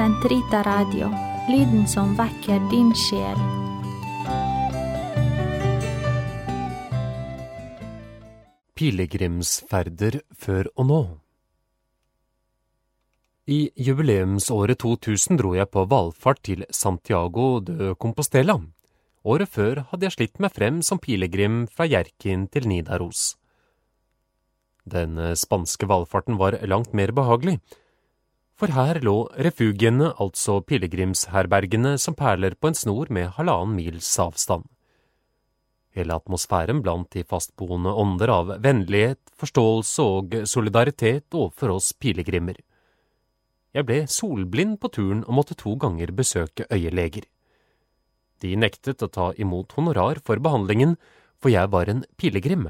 Sentrita Radio, lyden som vekker din sjel. Pilegrimsferder før og nå I jubileumsåret 2000 dro jeg på valfart til Santiago de Compostela. Året før hadde jeg slitt meg frem som pilegrim fra Hjerkinn til Nidaros. Den spanske valfarten var langt mer behagelig, for her lå refugiene, altså pilegrimsherbergene, som perler på en snor med halvannen mils avstand. Hele atmosfæren blant de fastboende ånder av vennlighet, forståelse og solidaritet overfor oss pilegrimer. Jeg ble solblind på turen og måtte to ganger besøke øyeleger. De nektet å ta imot honorar for behandlingen, for jeg var en pilegrim.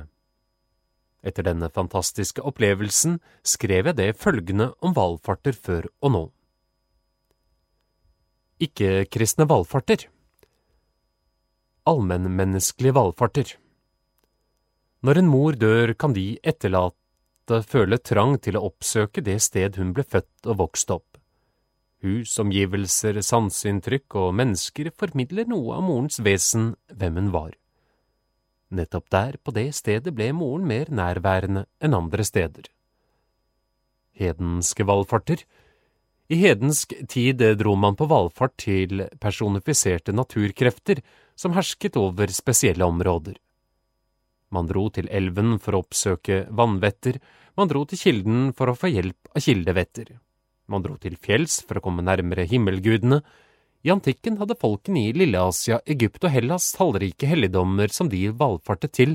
Etter denne fantastiske opplevelsen skrev jeg det følgende om valfarter før og nå. Ikke-kristne valfarter Allmennmenneskelige valfarter Når en mor dør, kan de etterlate føle trang til å oppsøke det sted hun ble født og vokst opp. Hus, omgivelser, sanseinntrykk og mennesker formidler noe av morens vesen, hvem hun var. Nettopp der, på det stedet, ble moren mer nærværende enn andre steder. Hedenske valfarter I hedensk tid dro man på valfart til personifiserte naturkrefter som hersket over spesielle områder. Man dro til elven for å oppsøke vannvetter, man dro til kilden for å få hjelp av kildevetter. Man dro til fjells for å komme nærmere himmelgudene, i antikken hadde folkene i Lilleasia, Egypt og Hellas tallrike helligdommer som de valfartet til,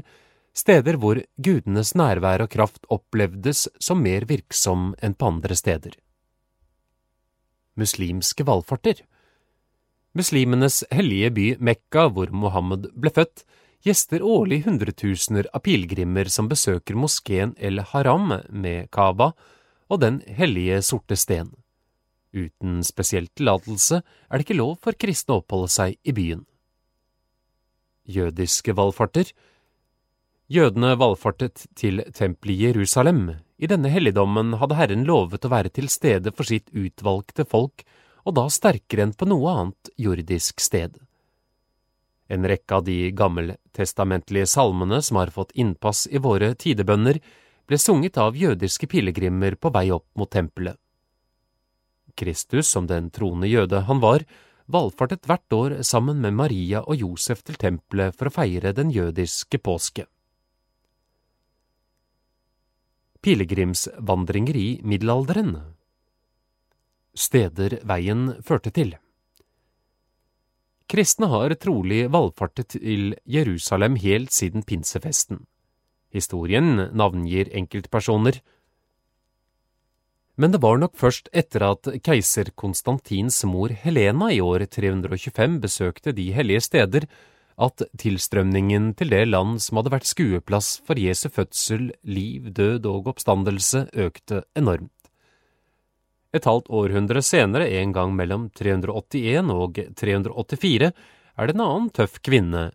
steder hvor gudenes nærvær og kraft opplevdes som mer virksom enn på andre steder. Muslimske valfarter Muslimenes hellige by Mekka, hvor Mohammed ble født, gjester årlig hundretusener av pilegrimer som besøker moskeen El Haram med Kaaba og Den hellige sorte sten. Uten spesiell tillatelse er det ikke lov for kristne å oppholde seg i byen. Jødiske valfarter Jødene valfartet til tempelet i Jerusalem. I denne helligdommen hadde Herren lovet å være til stede for sitt utvalgte folk, og da sterkere enn på noe annet jordisk sted. En rekke av de gammeltestamentlige salmene som har fått innpass i våre tidebønner, ble sunget av jødiske pilegrimer på vei opp mot tempelet. Kristus, som den troende jøde han var, valfartet hvert år sammen med Maria og Josef til tempelet for å feire den jødiske påske. Pilegrimsvandringer i middelalderen Steder veien førte til Kristne har trolig valfartet til Jerusalem helt siden pinsefesten. Historien navngir enkeltpersoner, men det var nok først etter at keiser Konstantins mor Helena i år 325 besøkte de hellige steder, at tilstrømningen til det land som hadde vært skueplass for Jesu fødsel, liv, død og oppstandelse, økte enormt. Et halvt århundre senere, en gang mellom 381 og 384, er det en annen tøff kvinne,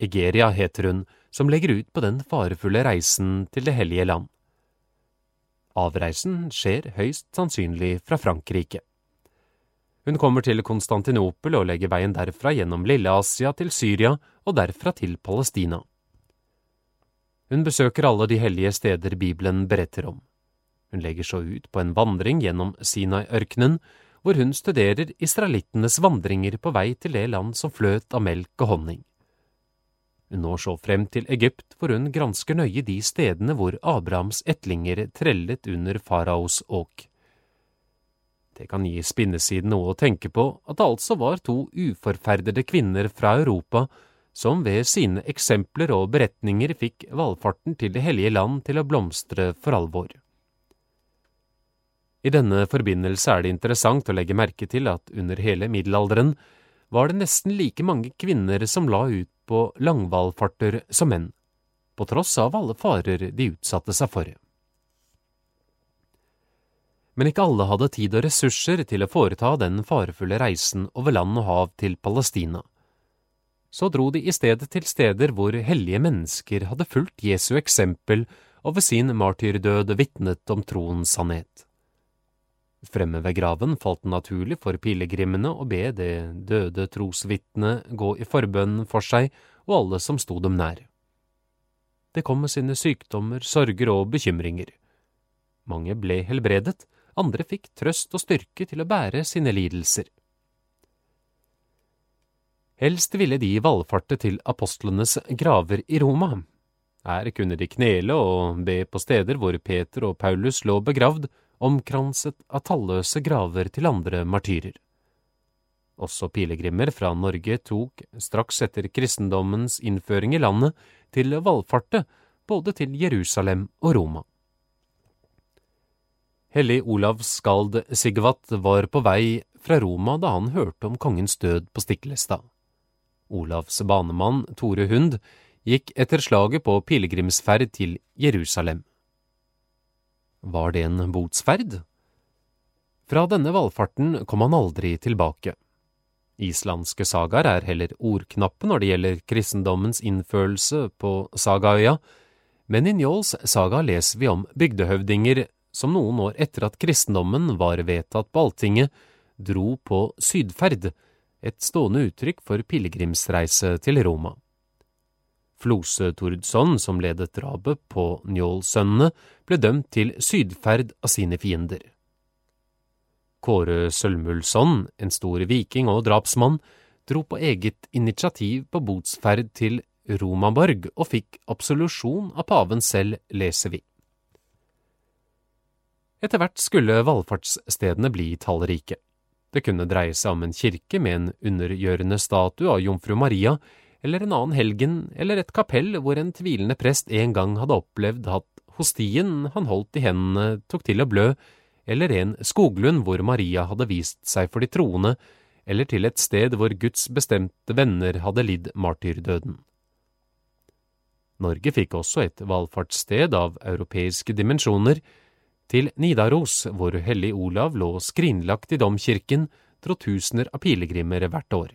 Egeria heter hun, som legger ut på den farefulle reisen til Det hellige land. Avreisen skjer høyst sannsynlig fra Frankrike. Hun kommer til Konstantinopel og legger veien derfra gjennom Lille-Asia til Syria og derfra til Palestina. Hun besøker alle de hellige steder Bibelen beretter om. Hun legger så ut på en vandring gjennom Sinai-ørkenen, hvor hun studerer israelittenes vandringer på vei til det land som fløt av melk og honning. Hun når så frem til Egypt, hvor hun gransker nøye de stedene hvor Abrahams etlinger trellet under faraos åk. Det kan gi spinnesiden noe å tenke på at det altså var to uforferdede kvinner fra Europa som ved sine eksempler og beretninger fikk valfarten til Det hellige land til å blomstre for alvor. I denne forbindelse er det interessant å legge merke til at under hele middelalderen var det nesten like mange kvinner som la ut på langvalfarter som menn, på tross av alle farer de utsatte seg for. Men ikke alle hadde tid og ressurser til å foreta den farefulle reisen over land og hav til Palestina. Så dro de i stedet til steder hvor hellige mennesker hadde fulgt Jesu eksempel og ved sin martyrdød vitnet om troens sannhet. Fremme ved graven falt det naturlig for pilegrimene å be det døde trosvitnet gå i forbønn for seg og alle som sto dem nær. Det kom med sine sykdommer, sorger og bekymringer. Mange ble helbredet, andre fikk trøst og styrke til å bære sine lidelser. Helst ville de valfarte til apostlenes graver i Roma. Her kunne de knele og be på steder hvor Peter og Paulus lå begravd, omkranset av talløse graver til andre martyrer. Også pilegrimer fra Norge tok, straks etter kristendommens innføring i landet, til valfarte både til Jerusalem og Roma. Hellig Olavs skald Sigvat var på vei fra Roma da han hørte om kongens død på Stiklestad. Olavs banemann Tore Hund gikk etter slaget på pilegrimsferd til Jerusalem. Var det en botsferd? Fra denne valfarten kom han aldri tilbake. Islandske sagaer er heller ordknappe når det gjelder kristendommens innførelse på sagaøya, men i Njåls saga leser vi om bygdehøvdinger som noen år etter at kristendommen var vedtatt på Alltinget, dro på sydferd, et stående uttrykk for pilegrimsreise til Roma. Flose Tordsson, som ledet drapet på Njålsønnene, ble dømt til sydferd av sine fiender. Kåre Sølmulsson, en stor viking og drapsmann, dro på eget initiativ på botsferd til Romaborg og fikk absolusjon av paven selv, leser vi. Etter hvert skulle valfartsstedene bli tallrike. Det kunne dreie seg om en kirke med en undergjørende statue av jomfru Maria, eller en annen helgen, eller et kapell hvor en tvilende prest en gang hadde opplevd at hostien han holdt i hendene tok til å blø, eller en skoglund hvor Maria hadde vist seg for de troende, eller til et sted hvor Guds bestemte venner hadde lidd martyrdøden. Norge fikk også et valfartssted av europeiske dimensjoner, til Nidaros, hvor hellig Olav lå skrinlagt i domkirken, dro tusener av pilegrimer hvert år.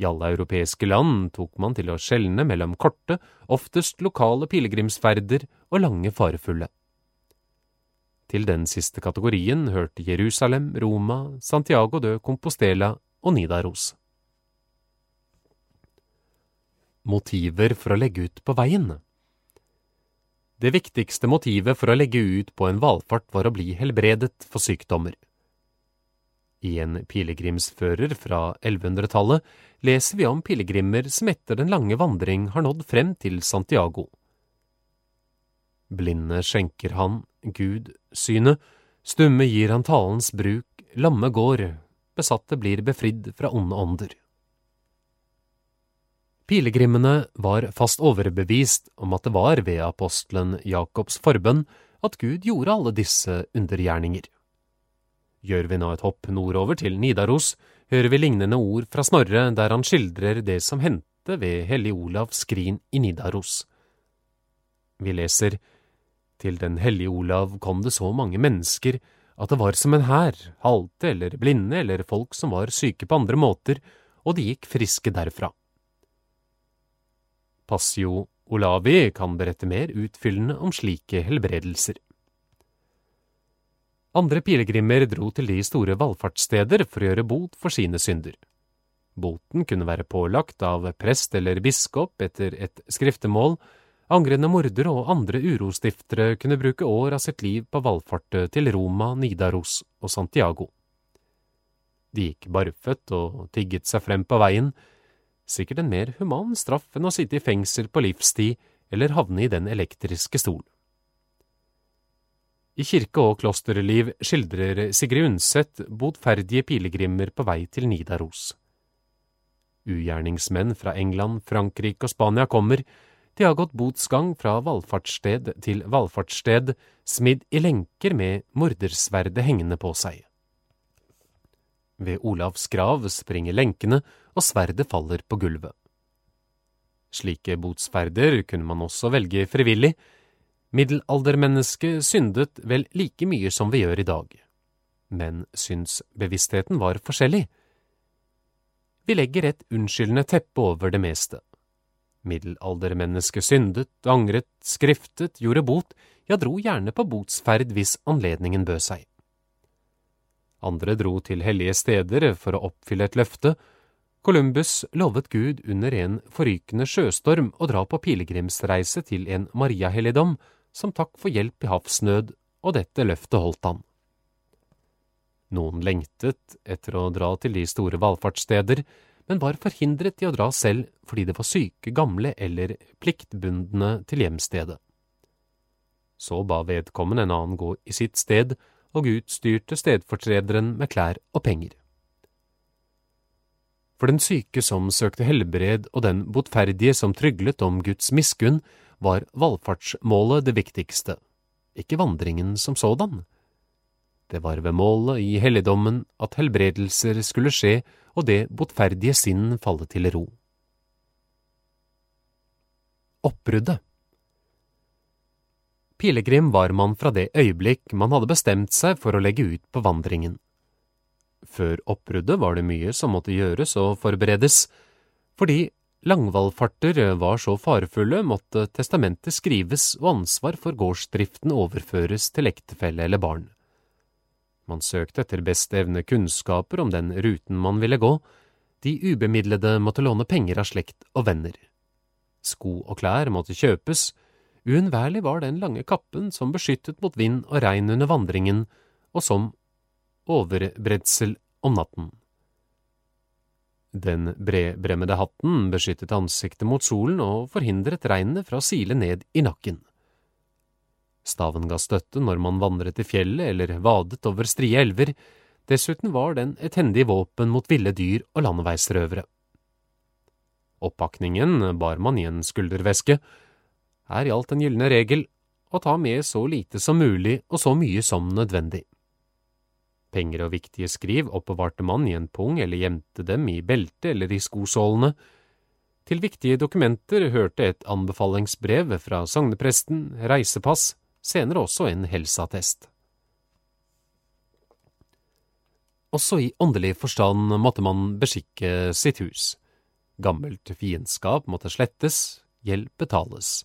I alle europeiske land tok man til å skjelne mellom korte, oftest lokale pilegrimsferder og lange farefulle. Til den siste kategorien hørte Jerusalem, Roma, Santiago de Compostela og Nidaros. Motiver for å legge ut på veien det viktigste motivet for å legge ut på en valfart var å bli helbredet for sykdommer. I en pilegrimsfører fra 1100-tallet leser vi om pilegrimer som etter den lange vandring har nådd frem til Santiago. Blinde skjenker han Gud synet, stumme gir han talens bruk, lamme går, besatte blir befridd fra onde ånder. Pilegrimene var fast overbevist om at det var ved apostelen Jakobs forbønn at Gud gjorde alle disse undergjerninger. Gjør vi nå et hopp nordover til Nidaros, hører vi lignende ord fra Snorre der han skildrer det som hendte ved Hellig Olavs skrin i Nidaros. Vi leser Til den hellige Olav kom det så mange mennesker at det var som en hær, halte eller blinde eller folk som var syke på andre måter, og de gikk friske derfra. Passio Olavi kan berette mer utfyllende om slike helbredelser. Andre pilegrimer dro til de store valfartssteder for å gjøre bot for sine synder. Boten kunne være pålagt av prest eller biskop etter et skriftemål, angrende mordere og andre urostiftere kunne bruke år av sitt liv på valfartet til Roma, Nidaros og Santiago. De gikk barføtt og tigget seg frem på veien, sikkert en mer human straff enn å sitte i fengsel på livstid eller havne i den elektriske stol. I kirke- og klosterliv skildrer Sigrid Undset botferdige pilegrimer på vei til Nidaros. Ugjerningsmenn fra England, Frankrike og Spania kommer, de har gått botsgang fra valfartssted til valfartssted, smidd i lenker med mordersverdet hengende på seg. Ved Olavs grav springer lenkene, og sverdet faller på gulvet. Slike botsferder kunne man også velge frivillig. Middelaldermennesket syndet vel like mye som vi gjør i dag, men synsbevisstheten var forskjellig. Vi legger et unnskyldende teppe over det meste. Middelaldermennesket syndet, angret, skriftet, gjorde bot, ja, dro gjerne på botsferd hvis anledningen bød seg. Andre dro til hellige steder for å oppfylle et løfte. Columbus lovet Gud under en forrykende sjøstorm å dra på pilegrimsreise til en mariahelligdom som takk for hjelp i havsnød, og dette løftet holdt han. Noen lengtet etter å dra til de store valfartssteder, men var forhindret i å dra selv fordi det var syke, gamle eller pliktbundne til hjemstedet. Så ba vedkommende en annen gå i sitt sted, og utstyrte stedfortrederen med klær og penger. For den syke som søkte helbred og den botferdige som tryglet om Guds miskunn, var valfartsmålet det viktigste, ikke vandringen som sådan. Det var ved målet i helligdommen at helbredelser skulle skje og det botferdige sinn falle til ro. Oppbruddet Pilegrim var man fra det øyeblikk man hadde bestemt seg for å legge ut på vandringen. Før oppbruddet var det mye som måtte gjøres og forberedes, fordi langvallfarter var så farefulle måtte testamentet skrives og ansvar for gårdsdriften overføres til ektefelle eller barn. Man søkte etter beste evne kunnskaper om den ruten man ville gå, de ubemidlede måtte låne penger av slekt og venner. Sko og klær måtte kjøpes, Uunnværlig var den lange kappen som beskyttet mot vind og regn under vandringen, og som overbredsel om natten. Den bredbremmede hatten beskyttet ansiktet mot solen og forhindret regnet fra å sile ned i nakken. Staven ga støtte når man vandret i fjellet eller vadet over strie elver, dessuten var den et hendig våpen mot ville dyr og landeveisrøvere. Oppakningen bar man i en skulderveske, her gjaldt den gylne regel å ta med så lite som mulig og så mye som nødvendig. Penger og viktige skriv oppbevarte man i en pung eller gjemte dem i beltet eller i skosålene. Til viktige dokumenter hørte et anbefalingsbrev fra sognepresten, reisepass, senere også en helseattest. Også i åndelig forstand måtte man beskikke sitt hus. Gammelt fiendskap måtte slettes, gjeld betales.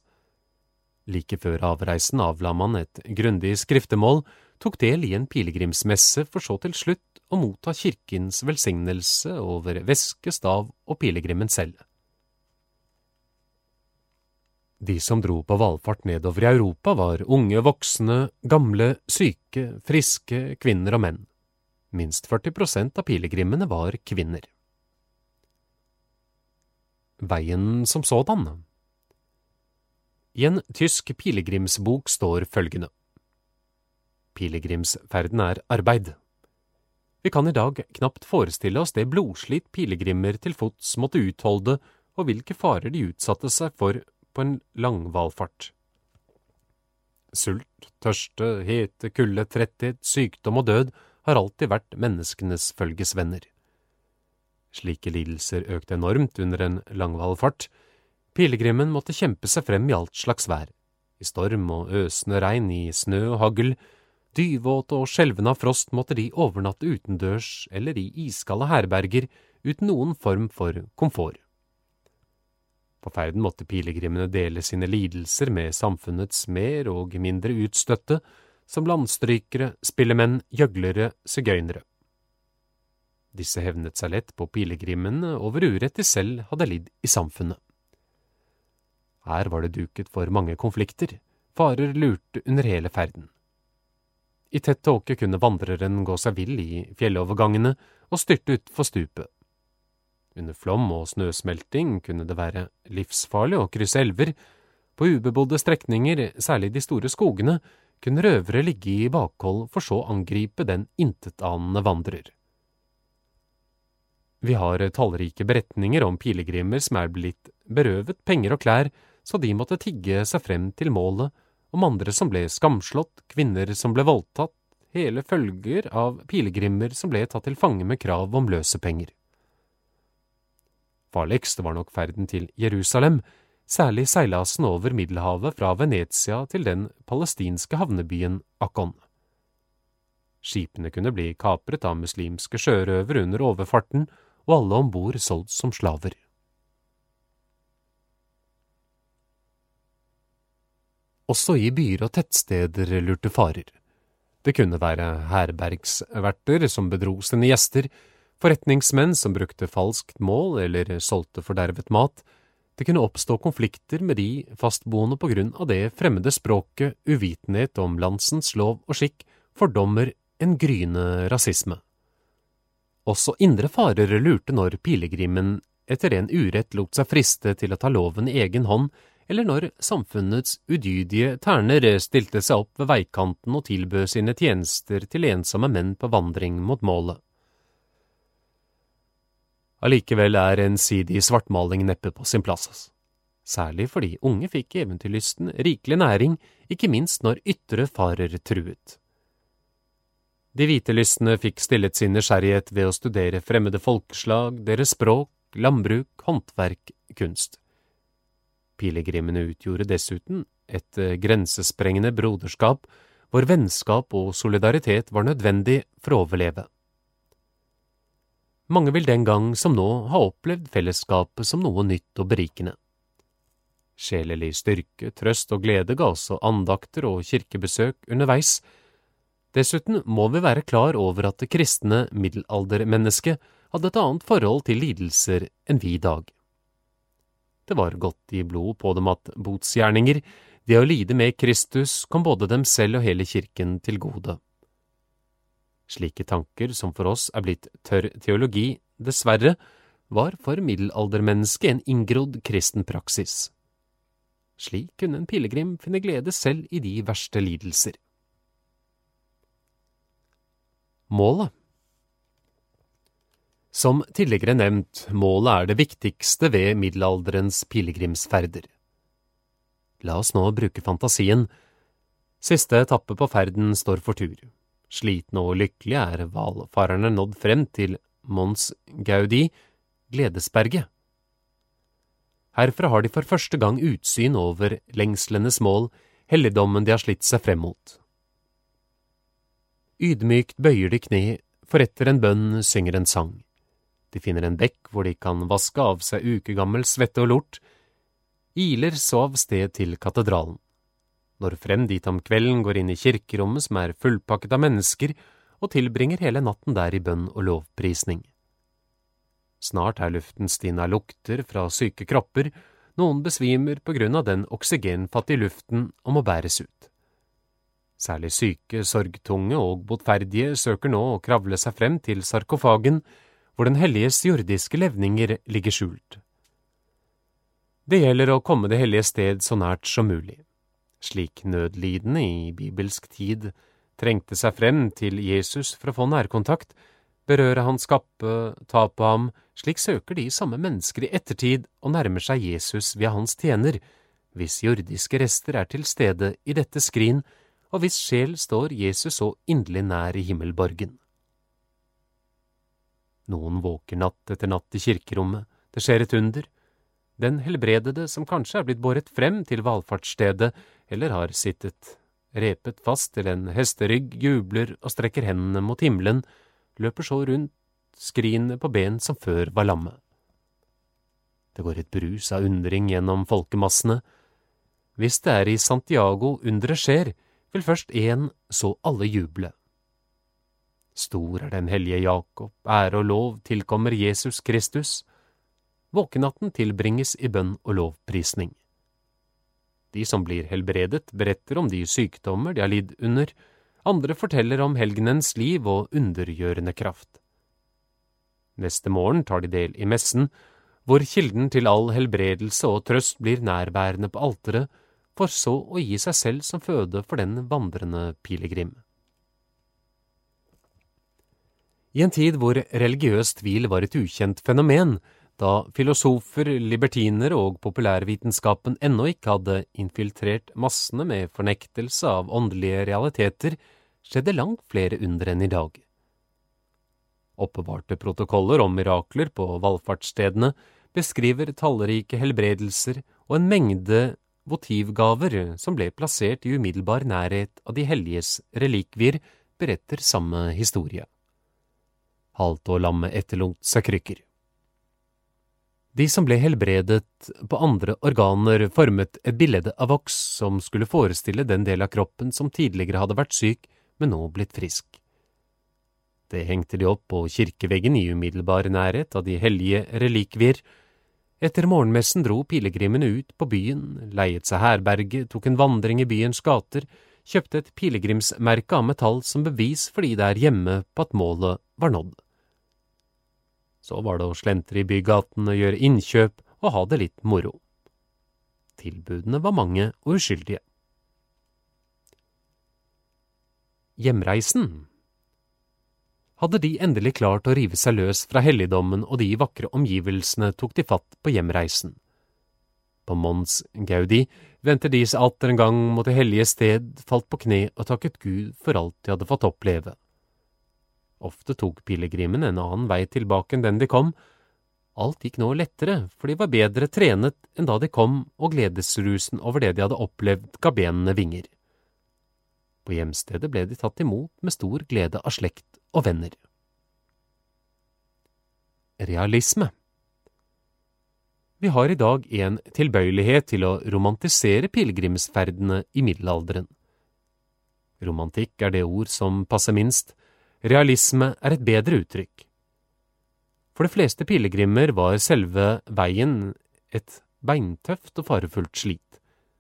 Like før avreisen avla man et grundig skriftemål, tok del i en pilegrimsmesse for så til slutt å motta kirkens velsignelse over veske, stav og pilegrimen selv. De som dro på valfart nedover i Europa, var unge voksne, gamle, syke, friske, kvinner og menn. Minst 40 prosent av pilegrimene var kvinner. Veien som sådan i en tysk pilegrimsbok står følgende Pilegrimsferden er arbeid. Vi kan i dag knapt forestille oss det blodslit pilegrimer til fots måtte utholde og hvilke farer de utsatte seg for på en langvalfart. Sult, tørste, hete, kulde, tretthet, sykdom og død har alltid vært menneskenes følgesvenner. Slike lidelser økte enormt under en langvalfart, Pilegrimen måtte kjempe seg frem i alt slags vær, i storm og øsende regn, i snø og hagl, dyvåte og skjelvende av frost måtte de overnatte utendørs eller i iskalde herberger uten noen form for komfort. På ferden måtte pilegrimene dele sine lidelser med samfunnets mer og mindre utstøtte, som landstrykere, spillemenn, gjøglere, sigøynere. Disse hevnet seg lett på pilegrimene over urett de selv hadde lidd i samfunnet. Her var det duket for mange konflikter, farer lurte under hele ferden. I tett tåke kunne vandreren gå seg vill i fjellovergangene og styrte utfor stupet. Under flom og snøsmelting kunne det være livsfarlig å krysse elver. På ubebodde strekninger, særlig de store skogene, kunne røvere ligge i bakhold for så å angripe den intetanende vandrer. Vi har tallrike beretninger om pilegrimer som er blitt berøvet penger og klær så de måtte tigge seg frem til målet, om andre som ble skamslått, kvinner som ble voldtatt, hele følger av pilegrimer som ble tatt til fange med krav om løsepenger. Farligst var nok ferden til Jerusalem, særlig seilasen over Middelhavet fra Venezia til den palestinske havnebyen Akon. Skipene kunne bli kapret av muslimske sjørøvere under overfarten, og alle om bord solgt som slaver. Også i byer og tettsteder lurte farer. Det kunne være herbergsverter som bedro sine gjester, forretningsmenn som brukte falskt mål eller solgte fordervet mat. Det kunne oppstå konflikter med de fastboende på grunn av det fremmede språket, uvitenhet om landsens lov og skikk, fordommer, en gryende rasisme. Også indre farer lurte når pilegrimen etter en urett lot seg friste til å ta loven i egen hånd eller når samfunnets udydige terner stilte seg opp ved veikanten og tilbød sine tjenester til ensomme menn på vandring mot målet. Allikevel er ensidig svartmaling neppe på sin plass, særlig fordi unge fikk eventyrlysten rikelig næring, ikke minst når ytre farer truet. De hvitelystne fikk stillet sin nysgjerrighet ved å studere fremmede folkeslag, deres språk, landbruk, håndverk, kunst. Pilegrimene utgjorde dessuten et eh, grensesprengende broderskap hvor vennskap og solidaritet var nødvendig for å overleve. Mange vil den gang som nå ha opplevd fellesskapet som noe nytt og berikende. Sjelelig styrke, trøst og glede ga også andakter og kirkebesøk underveis. Dessuten må vi være klar over at det kristne middelaldermennesket hadde et annet forhold til lidelser enn vi i dag. Det var godt i blod på dem at botsgjerninger, det å lide med Kristus, kom både dem selv og hele kirken til gode. Slike tanker som for oss er blitt tørr teologi, dessverre, var for middelaldermennesket en inngrodd kristen praksis. Slik kunne en pilegrim finne glede selv i de verste lidelser. Målet som tidligere nevnt, målet er det viktigste ved middelalderens pilegrimsferder. La oss nå bruke fantasien. Siste etappe på ferden står for tur. Slitne og lykkelige er hvalfarerne nådd frem til Mons Gaudi, Gledesberget. Herfra har de for første gang utsyn over lengslenes mål, helligdommen de har slitt seg frem mot. Ydmykt bøyer de kne, for etter en bønn synger en sang. De finner en bekk hvor de kan vaske av seg ukegammel svette og lort, iler så av sted til katedralen. Når frem dit om kvelden går inn i kirkerommet som er fullpakket av mennesker, og tilbringer hele natten der i bønn og lovprisning. Snart er luften stinn av lukter fra syke kropper, noen besvimer på grunn av den oksygenfattige luften og må bæres ut. Særlig syke, sorgtunge og botferdige søker nå å kravle seg frem til sarkofagen, hvor den helliges jordiske levninger ligger skjult. Det gjelder å komme det hellige sted så nært som mulig. Slik nødlidende i bibelsk tid trengte seg frem til Jesus for å få nærkontakt, berøre hans kappe, ta på ham, slik søker de samme mennesker i ettertid og nærmer seg Jesus via hans tjener, hvis jordiske rester er til stede i dette skrin, og hvis sjel står Jesus så inderlig nær i himmelborgen. Noen våker natt etter natt i kirkerommet, det skjer et under. Den helbredede som kanskje er blitt båret frem til valfartsstedet, eller har sittet repet fast til en hesterygg, jubler og strekker hendene mot himmelen, løper så rundt skrinet på ben som før var lamme. Det går et brus av undring gjennom folkemassene. Hvis det er i Santiago underet skjer, vil først én, så alle juble. Stor er den hellige Jakob, ære og lov tilkommer Jesus Kristus. Våkenatten tilbringes i bønn og lovprisning. De som blir helbredet, beretter om de sykdommer de har lidd under, andre forteller om helgenens liv og undergjørende kraft. Neste morgen tar de del i messen, hvor kilden til all helbredelse og trøst blir nærværende på alteret, for så å gi seg selv som føde for den vandrende pilegrim. I en tid hvor religiøs tvil var et ukjent fenomen, da filosofer, libertiner og populærvitenskapen ennå ikke hadde infiltrert massene med fornektelse av åndelige realiteter, skjedde langt flere under enn i dag. Oppbevarte protokoller om mirakler på valfartsstedene beskriver tallrike helbredelser og en mengde votivgaver som ble plassert i umiddelbar nærhet av de helliges relikvier, beretter samme historie halt og lammet etterlot seg krykker. De som ble helbredet på andre organer, formet et bilde av voks som skulle forestille den del av kroppen som tidligere hadde vært syk, men nå blitt frisk. Det hengte de opp på kirkeveggen i umiddelbar nærhet av de hellige relikvier. Etter morgenmessen dro pilegrimene ut på byen, leiet seg herberge, tok en vandring i byens gater, kjøpte et pilegrimsmerke av metall som bevis fordi det er hjemme på at målet var nådd. Så var det å slentre i bygatene, gjøre innkjøp og ha det litt moro. Tilbudene var mange og uskyldige. Hjemreisen Hadde de endelig klart å rive seg løs fra helligdommen og de vakre omgivelsene, tok de fatt på hjemreisen. På Mons Gaudi vendte de seg atter en gang mot det hellige sted, falt på kne og takket Gud for alt de hadde fått oppleve. Ofte tok pilegrimene en annen vei tilbake enn den de kom. Alt gikk nå lettere, for de var bedre trenet enn da de kom, og gledesrusen over det de hadde opplevd ga benene vinger. På hjemstedet ble de tatt imot med stor glede av slekt og venner. Realisme Vi har i dag en tilbøyelighet til å romantisere pilegrimsferdene i middelalderen. Romantikk er det ord som passer minst, realisme er et bedre uttrykk. For de fleste pilegrimer var selve veien et beintøft og farefullt slit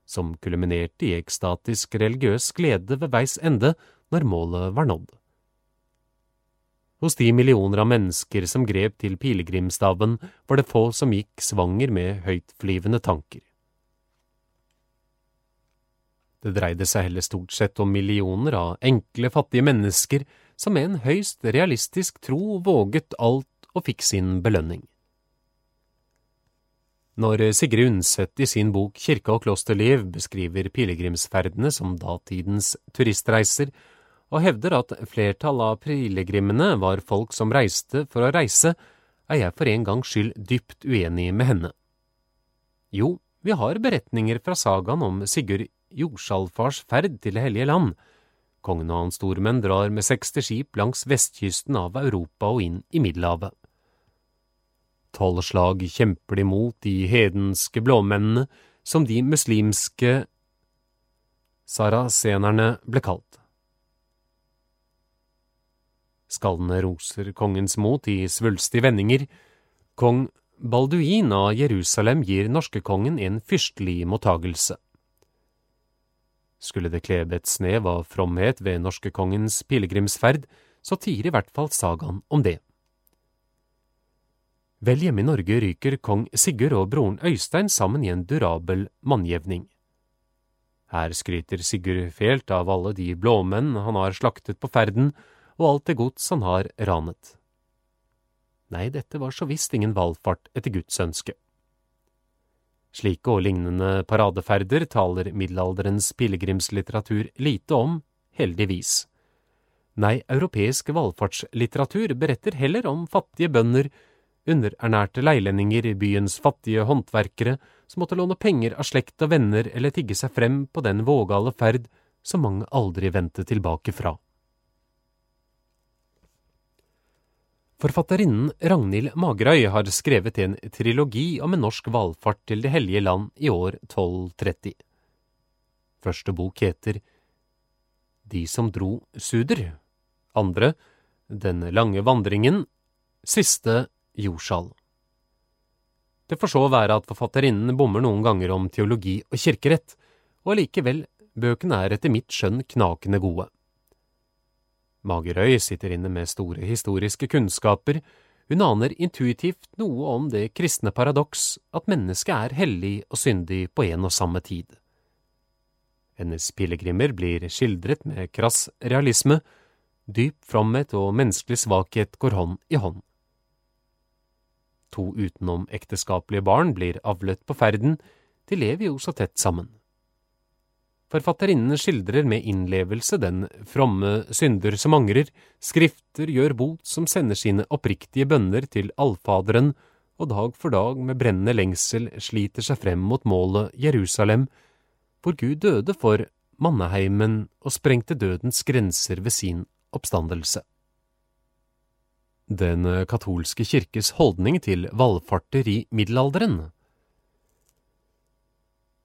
som kulminerte i ekstatisk religiøs glede ved veis ende når målet var nådd. Hos de millioner av mennesker som grep til pilegrimstaven, var det få som gikk svanger med høytflyvende tanker. Det dreide seg heller stort sett om millioner av enkle, fattige mennesker som med en høyst realistisk tro våget alt og fikk sin belønning. Når Sigrid Undset i sin bok Kirke og klosterliv beskriver pilegrimsferdene som datidens turistreiser, og hevder at flertallet av pilegrimene var folk som reiste for å reise, er jeg for en gangs skyld dypt uenig med henne. Jo, vi har beretninger fra sagaen om Sigurd Jorsalfars ferd til Det hellige land. Kongen og hans stormenn drar med 60 skip langs vestkysten av Europa og inn i Middelhavet. Tolv slag kjemper de mot de hedenske blåmennene, som de muslimske sarasenerne ble kalt. Skallene roser kongens mot i svulstige vendinger. Kong Balduin av Jerusalem gir norskekongen en fyrstelig mottagelse. Skulle det klebe et snev av fromhet ved norskekongens pilegrimsferd, så tier i hvert fall sagaen om det. Vel hjemme i Norge ryker kong Sigurd og broren Øystein sammen i en durabel mannjevning. Her skryter Sigurd fælt av alle de blåmenn han har slaktet på ferden, og alt det gods han har ranet. Nei, dette var så visst ingen valfart etter Guds ønske. Slike og lignende paradeferder taler middelalderens pilegrimslitteratur lite om, heldigvis. Nei, europeisk valfartslitteratur beretter heller om fattige bønder underernærte leilendinger, byens fattige håndverkere som måtte låne penger av slekt og venner eller tigge seg frem på den vågale ferd som mange aldri vendte tilbake fra. Forfatterinnen Ragnhild Magerøy har skrevet en trilogi om en norsk valfart til Det hellige land i år 1230. Første bok heter De som dro suder, andre Den lange vandringen, siste Jordsal. Det får så være at forfatterinnen bommer noen ganger om teologi og kirkerett, og allikevel, bøkene er etter mitt skjønn knakende gode. Magerøy sitter inne med store historiske kunnskaper, hun aner intuitivt noe om det kristne paradoks at mennesket er hellig og syndig på en og samme tid. Hennes pilegrimer blir skildret med krass realisme, dyp fromhet og menneskelig svakhet går hånd i hånd. To utenomekteskapelige barn blir avlet på ferden, de lever jo så tett sammen. Forfatterinnene skildrer med innlevelse den fromme synder som angrer, skrifter gjør bot som sender sine oppriktige bønner til Allfaderen, og dag for dag med brennende lengsel sliter seg frem mot målet Jerusalem, hvor Gud døde for manneheimen og sprengte dødens grenser ved sin oppstandelse. Den katolske kirkes holdning til valfarter i middelalderen.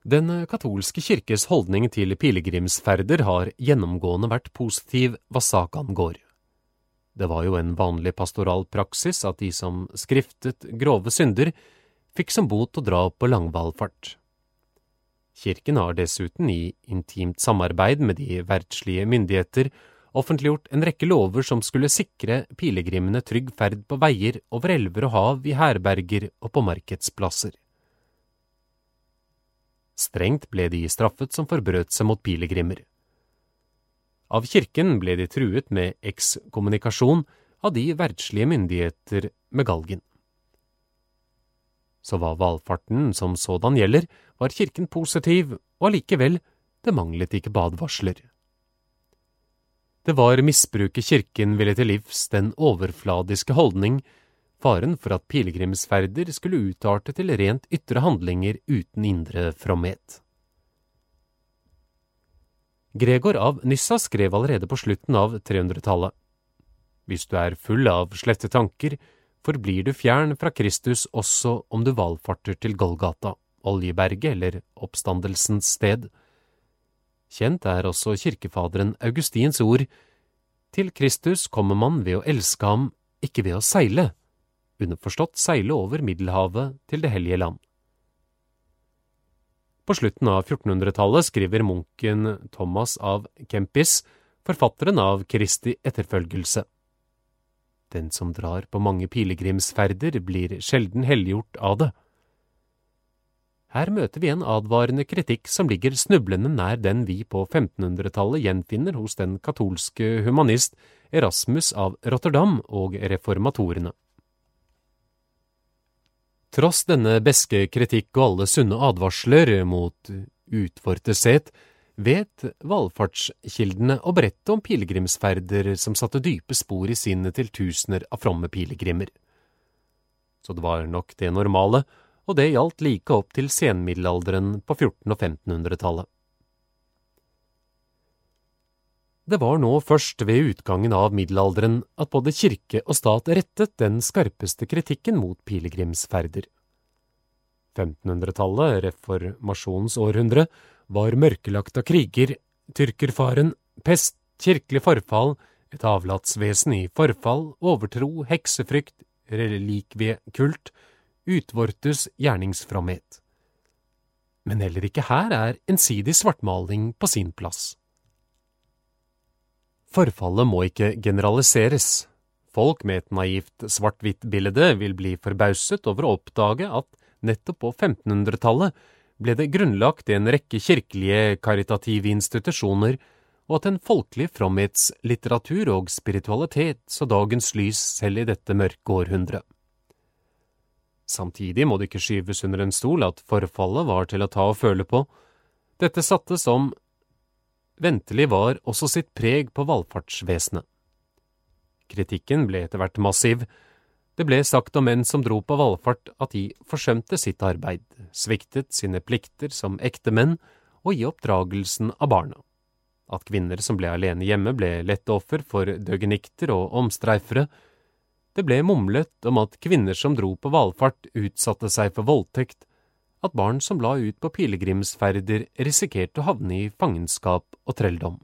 Den katolske kirkes holdning til pilegrimsferder har gjennomgående vært positiv hva sak angår. Det var jo en vanlig pastoral praksis at de som skriftet grove synder, fikk som bot å dra på langvalfart. Kirken har dessuten, i intimt samarbeid med de verdslige myndigheter, offentliggjort en rekke lover som skulle sikre pilegrimene trygg ferd på veier over elver og hav, i herberger og på markedsplasser. Strengt ble de straffet som forbrøt seg mot pilegrimer. Av kirken ble de truet med ekskommunikasjon av de verdslige myndigheter med galgen. Så hva valfarten som sådan gjelder, var kirken positiv, og allikevel, det manglet ikke på advarsler. Det var misbruket kirken ville til livs, den overfladiske holdning, faren for at pilegrimsferder skulle utarte til rent ytre handlinger uten indre fromhet. Gregor av Nyssa skrev allerede på slutten av 300-tallet. Hvis du er full av slette tanker, forblir du fjern fra Kristus også om du valfarter til Golgata, Oljeberget eller oppstandelsens sted. Kjent er også kirkefaderen Augustins ord, til Kristus kommer man ved å elske ham, ikke ved å seile, underforstått seile over Middelhavet til Det hellige land. På slutten av 1400-tallet skriver munken Thomas av Kempis, forfatteren av Kristi etterfølgelse. Den som drar på mange pilegrimsferder, blir sjelden helliggjort av det. Her møter vi en advarende kritikk som ligger snublende nær den vi på 1500-tallet gjenfinner hos den katolske humanist Erasmus av Rotterdam og reformatorene. Tross denne beske kritikk og alle sunne advarsler mot utvorteshet, vet valfartskildene å berette om pilegrimsferder som satte dype spor i sinnet til tusener av fromme pilegrimer. Så det var nok det normale, og det gjaldt like opp til senmiddelalderen på 1400- og 1500-tallet. Det var nå først ved utgangen av middelalderen at både kirke og stat rettet den skarpeste kritikken mot pilegrimsferder. 1500-tallet, reformasjonens århundre, var mørkelagt av kriger, tyrkerfaren, pest, kirkelig forfall, et avlatsvesen i forfall, overtro, heksefrykt, relikviekult, utvortes gjerningsfromhet. Men heller ikke her er ensidig svartmaling på sin plass. Forfallet må ikke generaliseres. Folk med et naivt svart-hvitt-bilde vil bli forbauset over å oppdage at nettopp på 1500-tallet ble det grunnlagt en rekke kirkelige karitative institusjoner, og at en folkelig fromhetslitteratur og spiritualitet så dagens lys selv i dette mørke århundret. Samtidig må det ikke skyves under en stol at forfallet var til å ta og føle på. Dette satte som ventelig var også sitt preg på valfartsvesenet. Kritikken ble etter hvert massiv. Det ble sagt om menn som dro på valfart at de forsømte sitt arbeid, sviktet sine plikter som ektemenn og i oppdragelsen av barna. At kvinner som ble alene hjemme ble lette offer for døgenikter og omstreifere. Det ble mumlet om at kvinner som dro på valfart utsatte seg for voldtekt, at barn som la ut på pilegrimsferder, risikerte å havne i fangenskap og trelldom.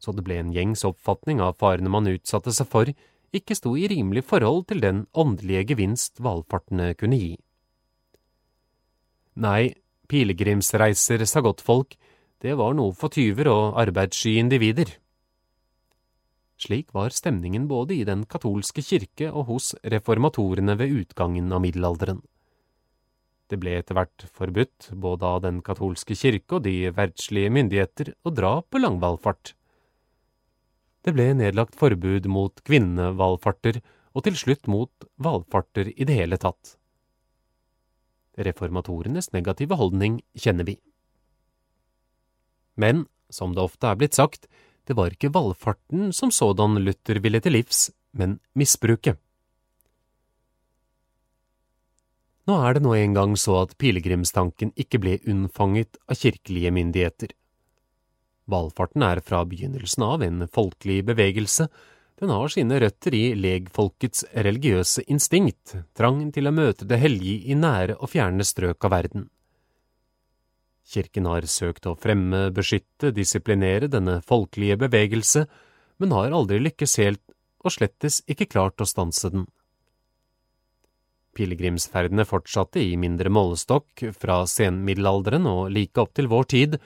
Så det ble en gjengs oppfatning av farene man utsatte seg for, ikke sto i rimelig forhold til den åndelige gevinst valfartene kunne gi. Nei, pilegrimsreiser, sa godtfolk, det var noe for tyver og arbeidssky individer. Slik var stemningen både i den katolske kirke og hos reformatorene ved utgangen av middelalderen. Det ble etter hvert forbudt, både av den katolske kirke og de verdslige myndigheter, å dra på langvalfart. Det ble nedlagt forbud mot kvinnevalfarter og til slutt mot valfarter i det hele tatt. Reformatorenes negative holdning kjenner vi. Men, som det ofte er blitt sagt, det var ikke valfarten som sådan Luther ville til livs, men misbruket. Nå er det nå engang så at pilegrimstanken ikke ble unnfanget av kirkelige myndigheter. Valfarten er fra begynnelsen av en folkelig bevegelse, den har sine røtter i legfolkets religiøse instinkt, trangen til å møte det hellige i nære og fjerne strøk av verden. Kirken har søkt å fremme, beskytte, disiplinere denne folkelige bevegelse, men har aldri lykkes helt og slettes ikke klart å stanse den. Pilegrimsferdene fortsatte i mindre målestokk fra senmiddelalderen og like opp til vår tid,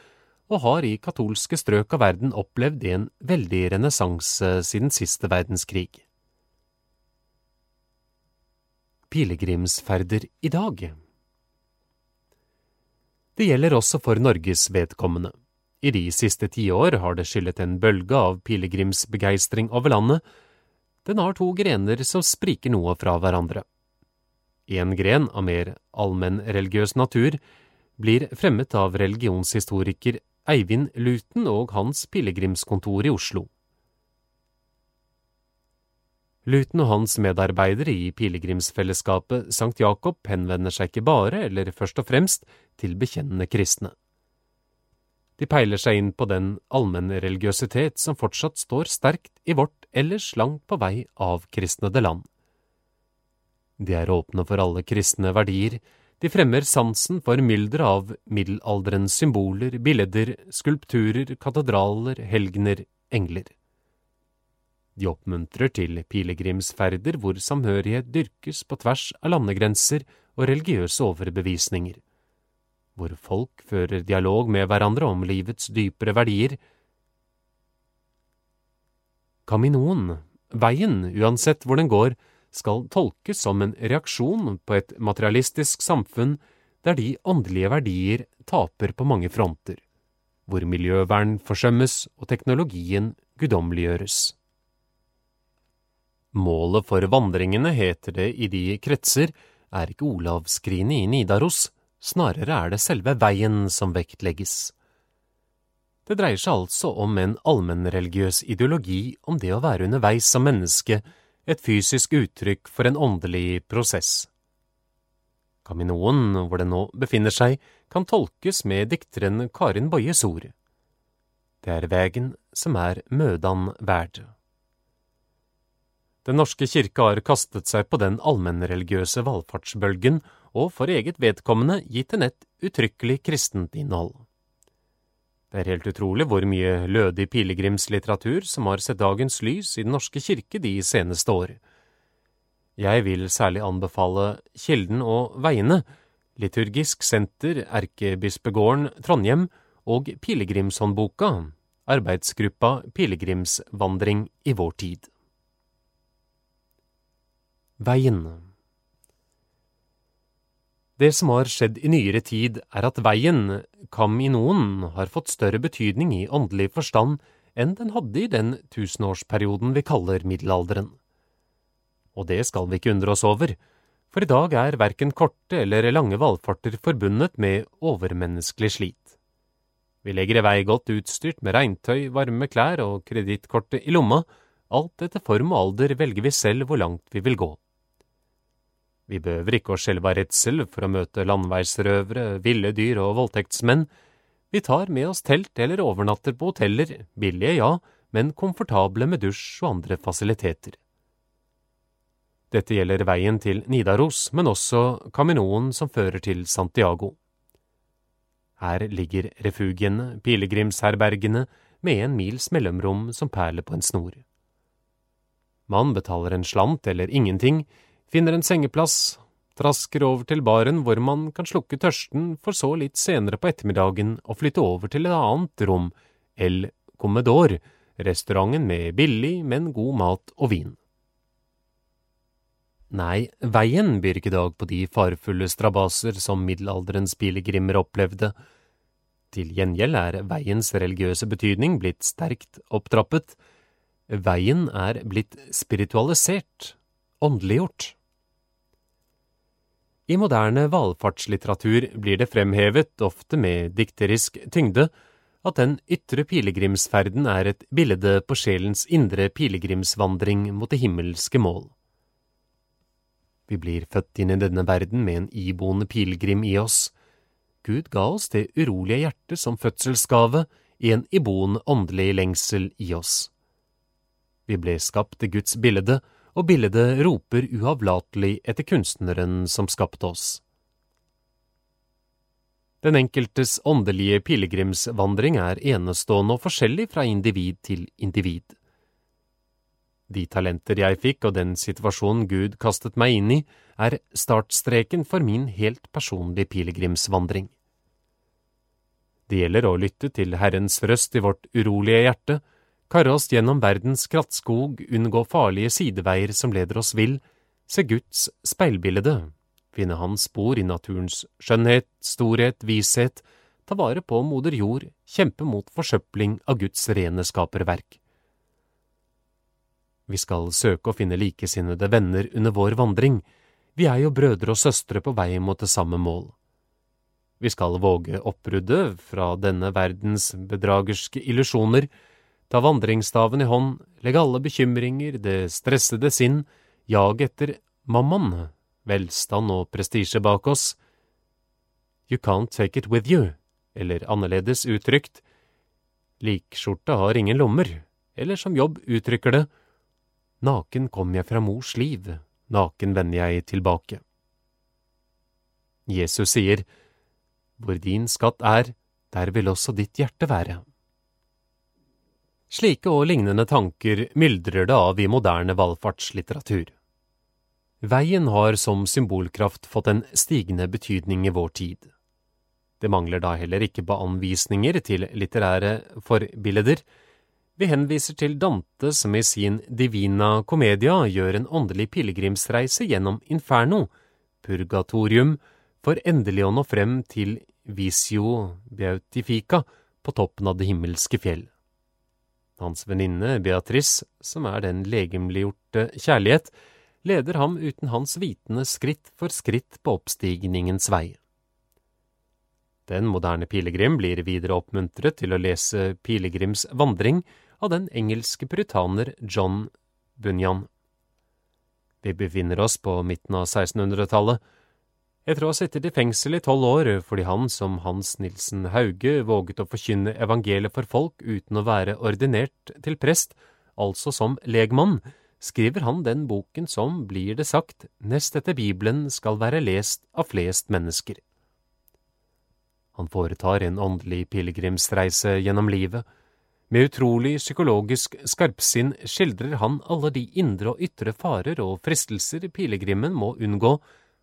og har i katolske strøk av verden opplevd en veldig renessanse siden siste verdenskrig. Pilegrimsferder i dag Det gjelder også for Norges vedkommende. I de siste tiår har det skyllet en bølge av pilegrimsbegeistring over landet. Den har to grener som spriker noe fra hverandre. En gren av mer allmennreligiøs natur blir fremmet av religionshistoriker Eivind Luten og hans pilegrimskontor i Oslo. Luten og hans medarbeidere i pilegrimsfellesskapet Sankt Jakob henvender seg ikke bare, eller først og fremst, til bekjennende kristne. De peiler seg inn på den allmennreligiøsitet som fortsatt står sterkt i vårt ellers langt på vei avkristnede land. De er åpne for alle kristne verdier, de fremmer sansen for mylderet av middelalderens symboler, billeder, skulpturer, katedraler, helgener, engler. De oppmuntrer til pilegrimsferder hvor samhørighet dyrkes på tvers av landegrenser og religiøse overbevisninger, hvor folk fører dialog med hverandre om livets dypere verdier. Kaminoen, veien, uansett hvor den går, skal tolkes som en reaksjon på et materialistisk samfunn der de åndelige verdier taper på mange fronter, hvor miljøvern forsømmes og teknologien guddommeliggjøres. Målet for vandringene, heter det i de kretser, er ikke Olavskrinet i Nidaros, snarere er det selve veien som vektlegges. Det dreier seg altså om en allmennreligiøs ideologi om det å være underveis som menneske et fysisk uttrykk for en åndelig prosess. Kaminoen, hvor den nå befinner seg, kan tolkes med dikteren Karin Boyes ord. Det er vegen som er mødan verd. Den norske kirke har kastet seg på den allmennreligiøse valfartsbølgen og for eget vedkommende gitt den et uttrykkelig kristent innhold. Det er helt utrolig hvor mye lødig pilegrimslitteratur som har sett dagens lys i Den norske kirke de seneste år. Jeg vil særlig anbefale Kilden og Veiene, Liturgisk senter, Erkebispegården, Trondheim og Pilegrimshåndboka, arbeidsgruppa Pilegrimsvandring i vår tid. Veien det som har skjedd i nyere tid, er at veien, kam i noen, har fått større betydning i åndelig forstand enn den hadde i den tusenårsperioden vi kaller middelalderen. Og det skal vi ikke undre oss over, for i dag er verken korte eller lange valfarter forbundet med overmenneskelig slit. Vi legger i vei godt utstyrt med regntøy, varme klær og kredittkortet i lomma, alt etter form og alder velger vi selv hvor langt vi vil gå. Vi behøver ikke å skjelve av redsel for å møte landveisrøvere, ville dyr og voldtektsmenn. Vi tar med oss telt eller overnatter på hoteller, billige ja, men komfortable med dusj og andre fasiliteter. Dette gjelder veien til Nidaros, men også Caminoen som fører til Santiago. Her ligger refugiene, pilegrimsherbergene, med en mils mellomrom som perler på en snor. Man betaler en slant eller ingenting, finner en sengeplass, trasker over til baren hvor man kan slukke tørsten, for så litt senere på ettermiddagen å flytte over til et annet rom, El Comedor, restauranten med billig, men god mat og vin. Nei, veien byr ikke i dag på de farefulle strabaser som middelalderens pilegrimer opplevde. Til gjengjeld er veiens religiøse betydning blitt sterkt opptrappet. Veien er blitt spiritualisert, åndeliggjort. I moderne valfartslitteratur blir det fremhevet, ofte med dikterisk tyngde, at den ytre pilegrimsferden er et bilde på sjelens indre pilegrimsvandring mot det himmelske mål. Vi blir født inn i denne verden med en iboende pilegrim i oss. Gud ga oss det urolige hjertet som fødselsgave i en iboende åndelig lengsel i oss. Vi ble skapt til Guds bilde, og bildet roper uavlatelig etter kunstneren som skapte oss. Den enkeltes åndelige pilegrimsvandring er enestående og forskjellig fra individ til individ. De talenter jeg fikk og den situasjonen Gud kastet meg inn i, er startstreken for min helt personlige pilegrimsvandring. Det gjelder å lytte til Herrens røst i vårt urolige hjerte, karre oss gjennom verdens krattskog, unngå farlige sideveier som leder oss vill, se Guds speilbilde, finne hans spor i naturens skjønnhet, storhet, vishet, ta vare på moder jord, kjempe mot forsøpling av Guds rene skaperverk. Vi skal søke å finne likesinnede venner under vår vandring, vi er jo brødre og søstre på vei mot det samme mål. Vi skal våge oppbruddet fra denne verdens bedragerske illusjoner, ta vandringsstaven i hånd, legge alle bekymringer, det stressede sinn, jag etter mammon, velstand og prestisje bak oss. You can't take it with you, eller annerledes uttrykt, likskjorta har ingen lommer, eller som Jobb uttrykker det, naken kom jeg fra mors liv, naken vender jeg tilbake. Jesus sier, Hvor din skatt er, der vil også ditt hjerte være. Slike og lignende tanker myldrer det av i moderne valfartslitteratur. Veien har som symbolkraft fått en stigende betydning i vår tid. Det mangler da heller ikke på anvisninger til litterære forbilder. Vi henviser til Dante som i sin Divina Commedia gjør en åndelig pilegrimsreise gjennom Inferno, purgatorium, for endelig å nå frem til Visio Beautifica på toppen av det himmelske fjell. Hans venninne Beatrice, som er den legemliggjorte kjærlighet, leder ham uten hans vitende skritt for skritt på oppstigningens vei. Den moderne pilegrim blir videre oppmuntret til å lese Pilegrims vandring av den engelske puritaner John Bunyan. Vi befinner oss på midten av 1600-tallet. Etter å ha sittet i fengsel i tolv år fordi han, som Hans Nilsen Hauge, våget å forkynne evangeliet for folk uten å være ordinert til prest, altså som legmann, skriver han den boken som, blir det sagt, nest etter Bibelen skal være lest av flest mennesker. Han foretar en åndelig pilegrimsreise gjennom livet. Med utrolig psykologisk skarpsinn skildrer han alle de indre og ytre farer og fristelser pilegrimen må unngå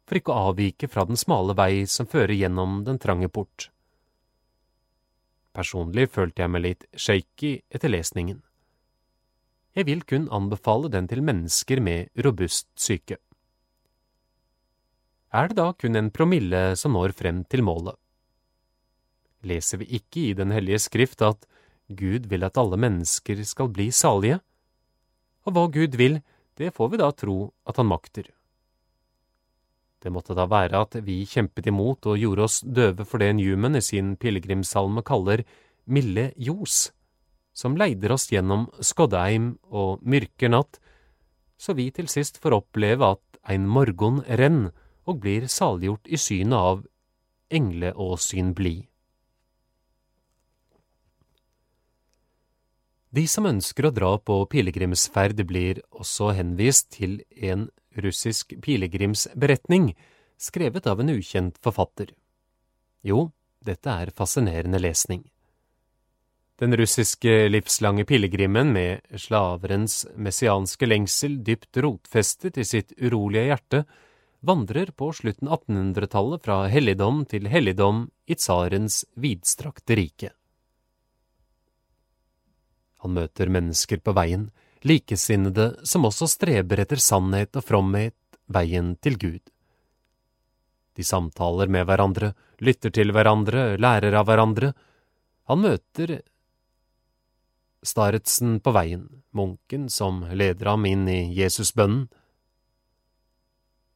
for ikke å avvike fra den smale vei som fører gjennom den trange port. Personlig følte jeg meg litt shaky etter lesningen. Jeg vil kun anbefale den til mennesker med robust syke. Er det da kun en promille som når frem til målet? Leser vi ikke i Den hellige skrift at Gud vil at alle mennesker skal bli salige? Og hva Gud vil, det får vi da tro at han makter. Det måtte da være at vi kjempet imot og gjorde oss døve for det Newman i sin pilegrimssalme kaller milde ljos som leider oss gjennom Skodheim og myrker natt, så vi til sist får oppleve at ein morgon renn og blir saliggjort i synet av engle og syn blid. De som ønsker å dra på pilegrimsferd, blir også henvist til en russisk pilegrimsberetning skrevet av en ukjent forfatter. Jo, dette er fascinerende lesning. Den russiske livslange pilegrimen med slaverens messianske lengsel dypt rotfestet i sitt urolige hjerte, vandrer på slutten 1800-tallet fra helligdom til helligdom i tsarens vidstrakte rike. Han møter mennesker på veien, likesinnede som også streber etter sannhet og fromhet, veien til Gud. De samtaler med hverandre, lytter til hverandre, lærer av hverandre. Han møter Staretsen på veien, munken som leder ham inn i Jesusbønnen.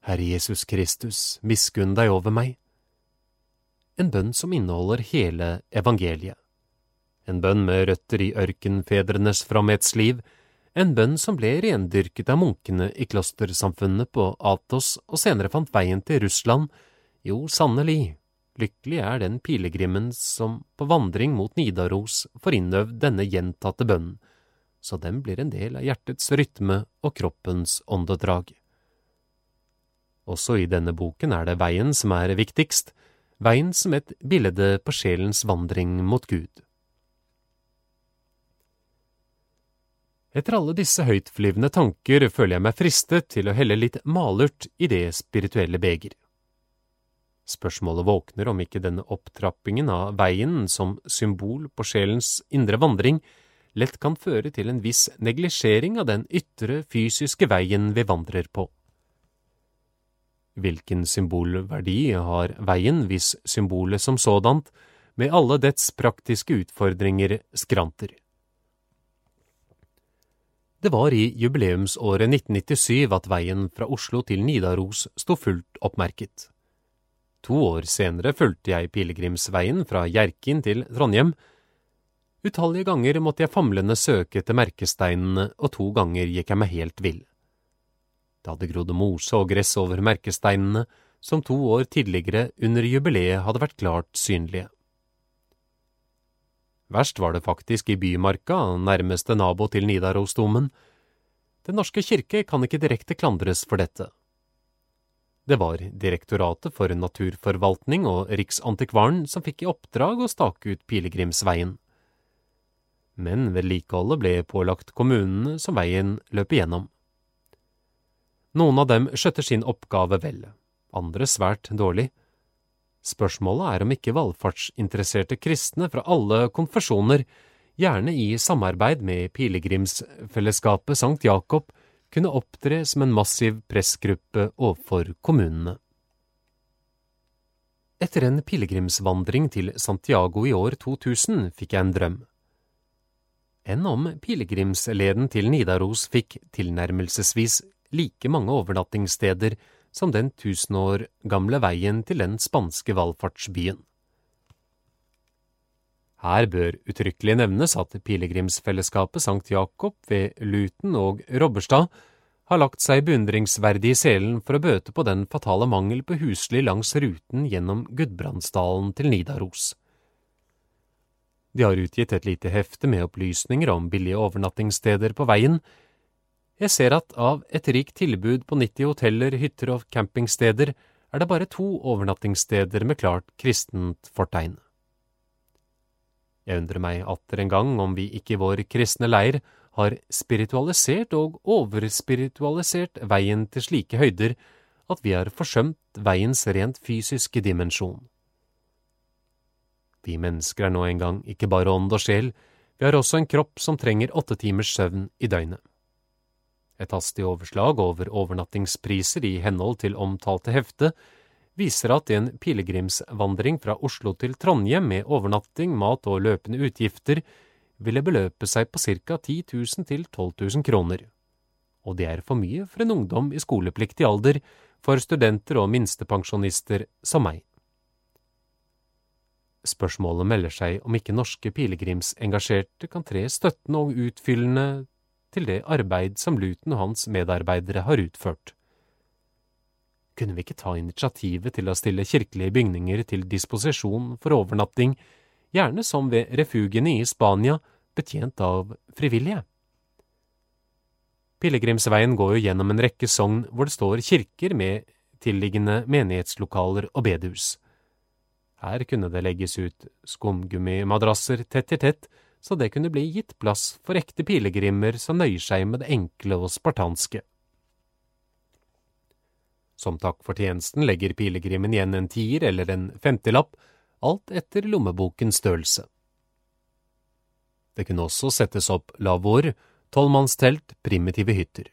Herre Jesus Kristus, miskunn deg over meg. En bønn som inneholder hele evangeliet. En bønn med røtter i ørkenfedrenes fromhetsliv, en bønn som ble rendyrket av munkene i klostersamfunnet på Atos og senere fant veien til Russland, jo, sannelig, Lykkelig er den pilegrimen som på vandring mot Nidaros får innøvd denne gjentatte bønnen, så den blir en del av hjertets rytme og kroppens åndedrag. Også i denne boken er det veien som er viktigst, veien som et bilde på sjelens vandring mot Gud. Etter alle disse høytflyvende tanker føler jeg meg fristet til å helle litt malurt i det spirituelle beger. Spørsmålet våkner om ikke denne opptrappingen av veien som symbol på sjelens indre vandring lett kan føre til en viss neglisjering av den ytre fysiske veien vi vandrer på. Hvilken symbolverdi har veien hvis symbolet som sådant, med alle dets praktiske utfordringer, skranter? Det var i jubileumsåret 1997 at veien fra Oslo til Nidaros sto fullt oppmerket. To år senere fulgte jeg pilegrimsveien fra Hjerkinn til Trondheim. Utallige ganger måtte jeg famlende søke etter merkesteinene, og to ganger gikk jeg meg helt vill. Det hadde grodd mose og gress over merkesteinene, som to år tidligere under jubileet hadde vært klart synlige. Verst var det faktisk i Bymarka, nærmeste nabo til Nidarosdomen. Den norske kirke kan ikke direkte klandres for dette. Det var Direktoratet for naturforvaltning og Riksantikvaren som fikk i oppdrag å stake ut pilegrimsveien. Men vedlikeholdet ble pålagt kommunene som veien løp igjennom. Noen av dem skjøtter sin oppgave vel, andre svært dårlig. Spørsmålet er om ikke valfartsinteresserte kristne fra alle konfesjoner, gjerne i samarbeid med pilegrimsfellesskapet Sankt Jakob, kunne opptre som en massiv pressgruppe overfor kommunene. Etter en pilegrimsvandring til Santiago i år 2000 fikk jeg en drøm. Enn om pilegrimsleden til Nidaros fikk tilnærmelsesvis like mange overnattingssteder som den tusen år gamle veien til den spanske valfartsbyen. Her bør uttrykkelig nevnes at pilegrimsfellesskapet Sankt Jakob ved Luten og Robberstad har lagt seg beundringsverdig i selen for å bøte på den fatale mangel på husly langs ruten gjennom Gudbrandsdalen til Nidaros. De har utgitt et lite hefte med opplysninger om billige overnattingssteder på veien, jeg ser at av et rikt tilbud på 90 hoteller, hytter og campingsteder er det bare to overnattingssteder med klart kristent fortegn. Jeg undrer meg atter en gang om vi ikke i vår kristne leir har spiritualisert og overspiritualisert veien til slike høyder at vi har forsømt veiens rent fysiske dimensjon. Vi mennesker er nå engang ikke bare ånd og sjel, vi har også en kropp som trenger åtte timers søvn i døgnet. Et hastig overslag over overnattingspriser i henhold til omtalte hefte viser at en pilegrimsvandring fra Oslo til Trondheim med overnatting, mat og løpende utgifter ville beløpe seg på ca 10 000 til 12 000 kroner. Og det er for mye for en ungdom i skolepliktig alder, for studenter og minstepensjonister som meg. Spørsmålet melder seg om ikke norske pilegrimsengasjerte kan tre støttende og utfyllende til det arbeid som Luton og hans medarbeidere har utført. Kunne vi ikke ta initiativet til å stille kirkelige bygninger til disposisjon for overnatting, gjerne som ved refugiene i Spania, betjent av frivillige? Pilegrimsveien går jo gjennom en rekke sogn hvor det står kirker med tilliggende menighetslokaler og bedehus. Her kunne det legges ut skumgummimadrasser tett i tett, så det kunne bli gitt plass for ekte pilegrimer som nøyer seg med det enkle og spartanske. Som takk for tjenesten legger pilegrimen igjen en tier eller en femtilapp, alt etter lommebokens størrelse. Det kunne også settes opp lavvoer, tolvmannstelt, primitive hytter.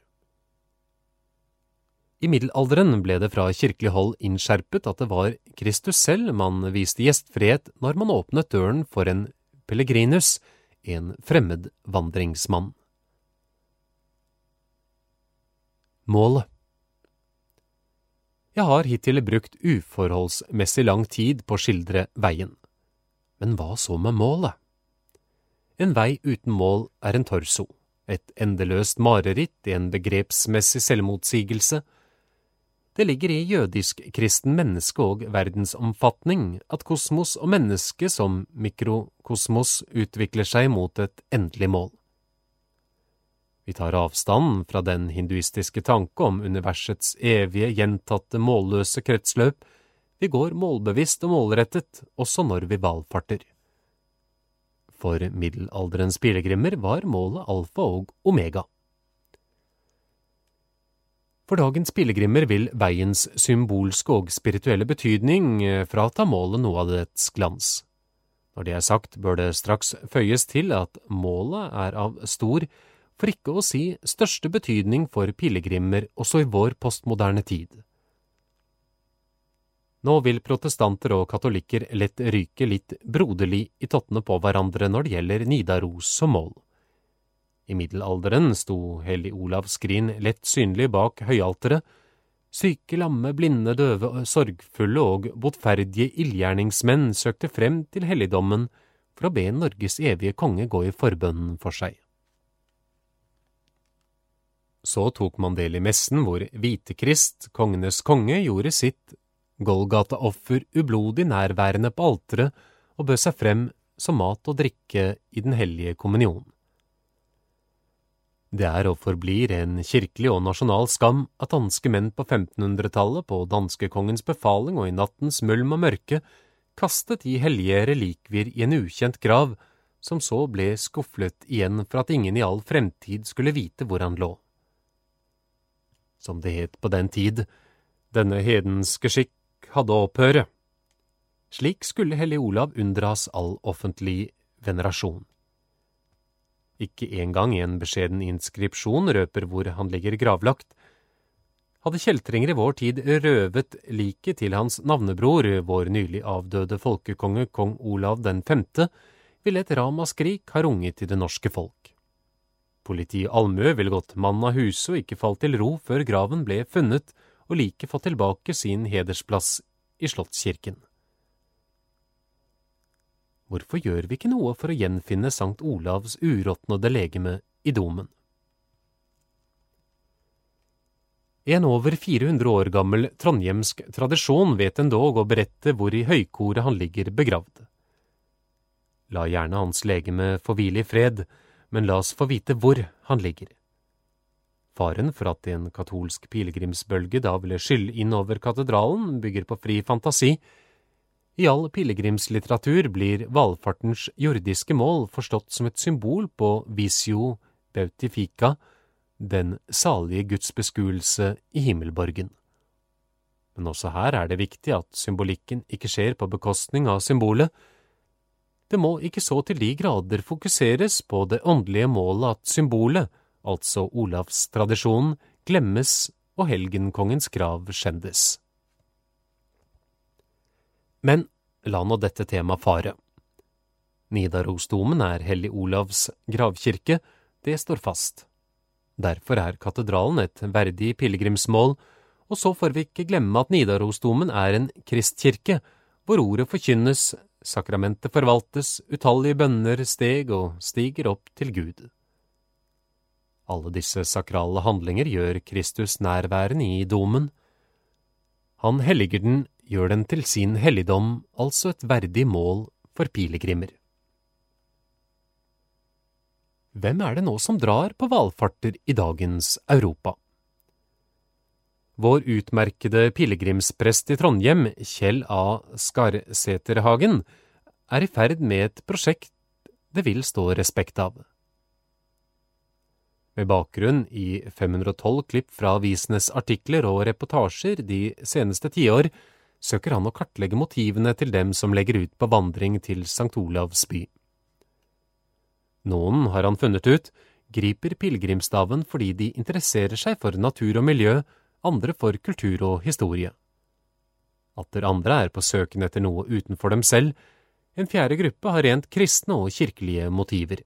I middelalderen ble det fra kirkelig hold innskjerpet at det var Kristus selv man viste gjestfrihet når man åpnet døren for en pellegrinus, en fremmed vandringsmann. Målet Jeg har hittil brukt uforholdsmessig lang tid på å skildre veien. Men hva så med målet? En vei uten mål er en torso, et endeløst mareritt, i en begrepsmessig selvmotsigelse, det ligger i jødisk-kristen menneske- og verdensomfatning at kosmos og menneske som mikrokosmos utvikler seg mot et endelig mål. Vi tar avstand fra den hinduistiske tanke om universets evige, gjentatte, målløse kretsløp, Vi går målbevisst og målrettet også når vi valfarter. For middelalderens pilegrimer var målet alfa og omega. For dagens pilegrimer vil veiens symbolske og spirituelle betydning eh, frata målet noe av dets glans. Når det er sagt, bør det straks føyes til at målet er av stor, for ikke å si største betydning for pilegrimer også i vår postmoderne tid. Nå vil protestanter og katolikker lett ryke litt broderlig i tottene på hverandre når det gjelder Nidaros som mål. I middelalderen sto Hellig Olavs skrin lett synlig bak høyalteret. Syke, lamme, blinde, døve, sorgfulle og botferdige ildgjerningsmenn søkte frem til helligdommen for å be Norges evige konge gå i forbønnen for seg. Så tok man del i messen hvor Hvitekrist, kongenes konge, gjorde sitt Golgata-offer ublodig nærværende på alteret og bød seg frem som mat og drikke i den hellige kommunion. Det er og forblir en kirkelig og nasjonal skam at danske menn på 1500-tallet på danskekongens befaling og i nattens mulm og mørke kastet de hellige relikvier i en ukjent grav, som så ble skuflet igjen for at ingen i all fremtid skulle vite hvor han lå. Som det het på den tid, denne hedenske skikk hadde å opphøre. Slik skulle hellig Olav unndras all offentlig venerasjon. Ikke engang en beskjeden inskripsjon røper hvor han ligger gravlagt. Hadde kjeltringer i vår tid røvet liket til hans navnebror, vår nylig avdøde folkekonge kong Olav den femte, ville et ramaskrik ha runget i det norske folk. Politiet Almø ville gått mann av huset og ikke falt til ro før graven ble funnet og liket fått tilbake sin hedersplass i Slottskirken. Hvorfor gjør vi ikke noe for å gjenfinne Sankt Olavs uråtnede legeme i domen? En over 400 år gammel trondhjemsk tradisjon vet endog å berette hvor i høykoret han ligger begravd. La gjerne hans legeme få hvile i fred, men la oss få vite hvor han ligger. Faren for at en katolsk pilegrimsbølge da ville skylle inn over katedralen, bygger på fri fantasi, i all pilegrimslitteratur blir valfartens jordiske mål forstått som et symbol på visio beatifica, den salige Guds beskuelse i himmelborgen. Men også her er det viktig at symbolikken ikke skjer på bekostning av symbolet. Det må ikke så til de grader fokuseres på det åndelige målet at symbolet, altså Olavstradisjonen, glemmes og helgenkongens grav skjendes. Men la nå dette temaet fare. Nidarosdomen er Hellig Olavs gravkirke, det står fast. Derfor er katedralen et verdig pilegrimsmål, og så får vi ikke glemme at Nidarosdomen er en kristkirke, hvor ordet forkynnes, sakramentet forvaltes, utallige bønner steg og stiger opp til Gud. Alle disse sakrale handlinger gjør Kristus nærværende i domen. Han helliger den gjør den til sin helligdom, altså et verdig mål for pilegrimer. Hvem er det nå som drar på valfarter i dagens Europa? Vår utmerkede pilegrimsprest i Trondheim, Kjell A. Skarseterhagen, er i ferd med et prosjekt det vil stå respekt av. Med bakgrunn i 512 klipp fra avisenes artikler og reportasjer de seneste tiår, søker han å kartlegge motivene til dem som legger ut på vandring til St. Olavs by. Noen, har han funnet ut, griper pilegrimsstaven fordi de interesserer seg for natur og miljø, andre for kultur og historie. Atter andre er på søken etter noe utenfor dem selv, en fjerde gruppe har rent kristne og kirkelige motiver.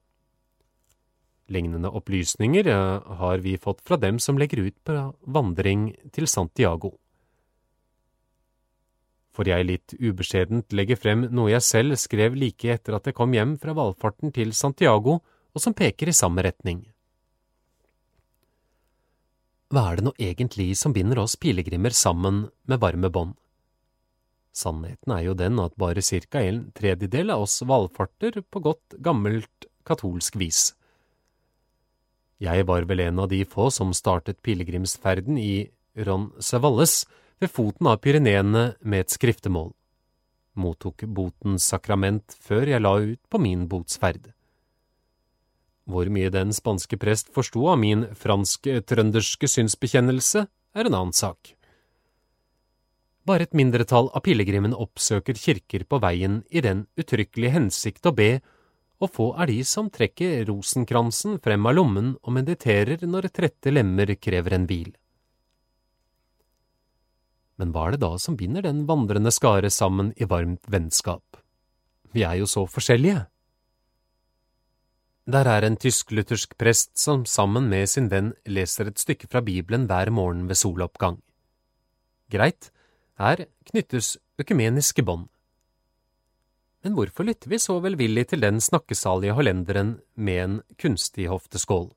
Lignende opplysninger eh, har vi fått fra dem som legger ut på vandring til Santiago får jeg litt ubeskjedent legge frem noe jeg selv skrev like etter at jeg kom hjem fra valfarten til Santiago, og som peker i samme retning. Hva er det nå egentlig som binder oss pilegrimer sammen med varme bånd? Sannheten er jo den at bare cirka en tredjedel av oss valfarter på godt, gammelt katolsk vis. Jeg var vel en av de få som startet pilegrimsferden i Ron Roncesvalles, ved foten av Pyreneene med et skriftemål. Mottok botens sakrament før jeg la ut på min botsferd. Hvor mye den spanske prest forsto av min fransk-trønderske synsbekjennelse, er en annen sak. Bare et mindretall av pilegrimene oppsøker kirker på veien i den uttrykkelige hensikt å be, og få er de som trekker rosenkransen frem av lommen og mediterer når trette lemmer krever en hvil. Men hva er det da som binder den vandrende skare sammen i varmt vennskap? Vi er jo så forskjellige. Der er en tysk-luthersk prest som sammen med sin venn leser et stykke fra Bibelen hver morgen ved soloppgang. Greit, her knyttes økumeniske bånd. Men hvorfor lytter vi så velvillig til den snakkesalige hollenderen med en kunstig hofteskål?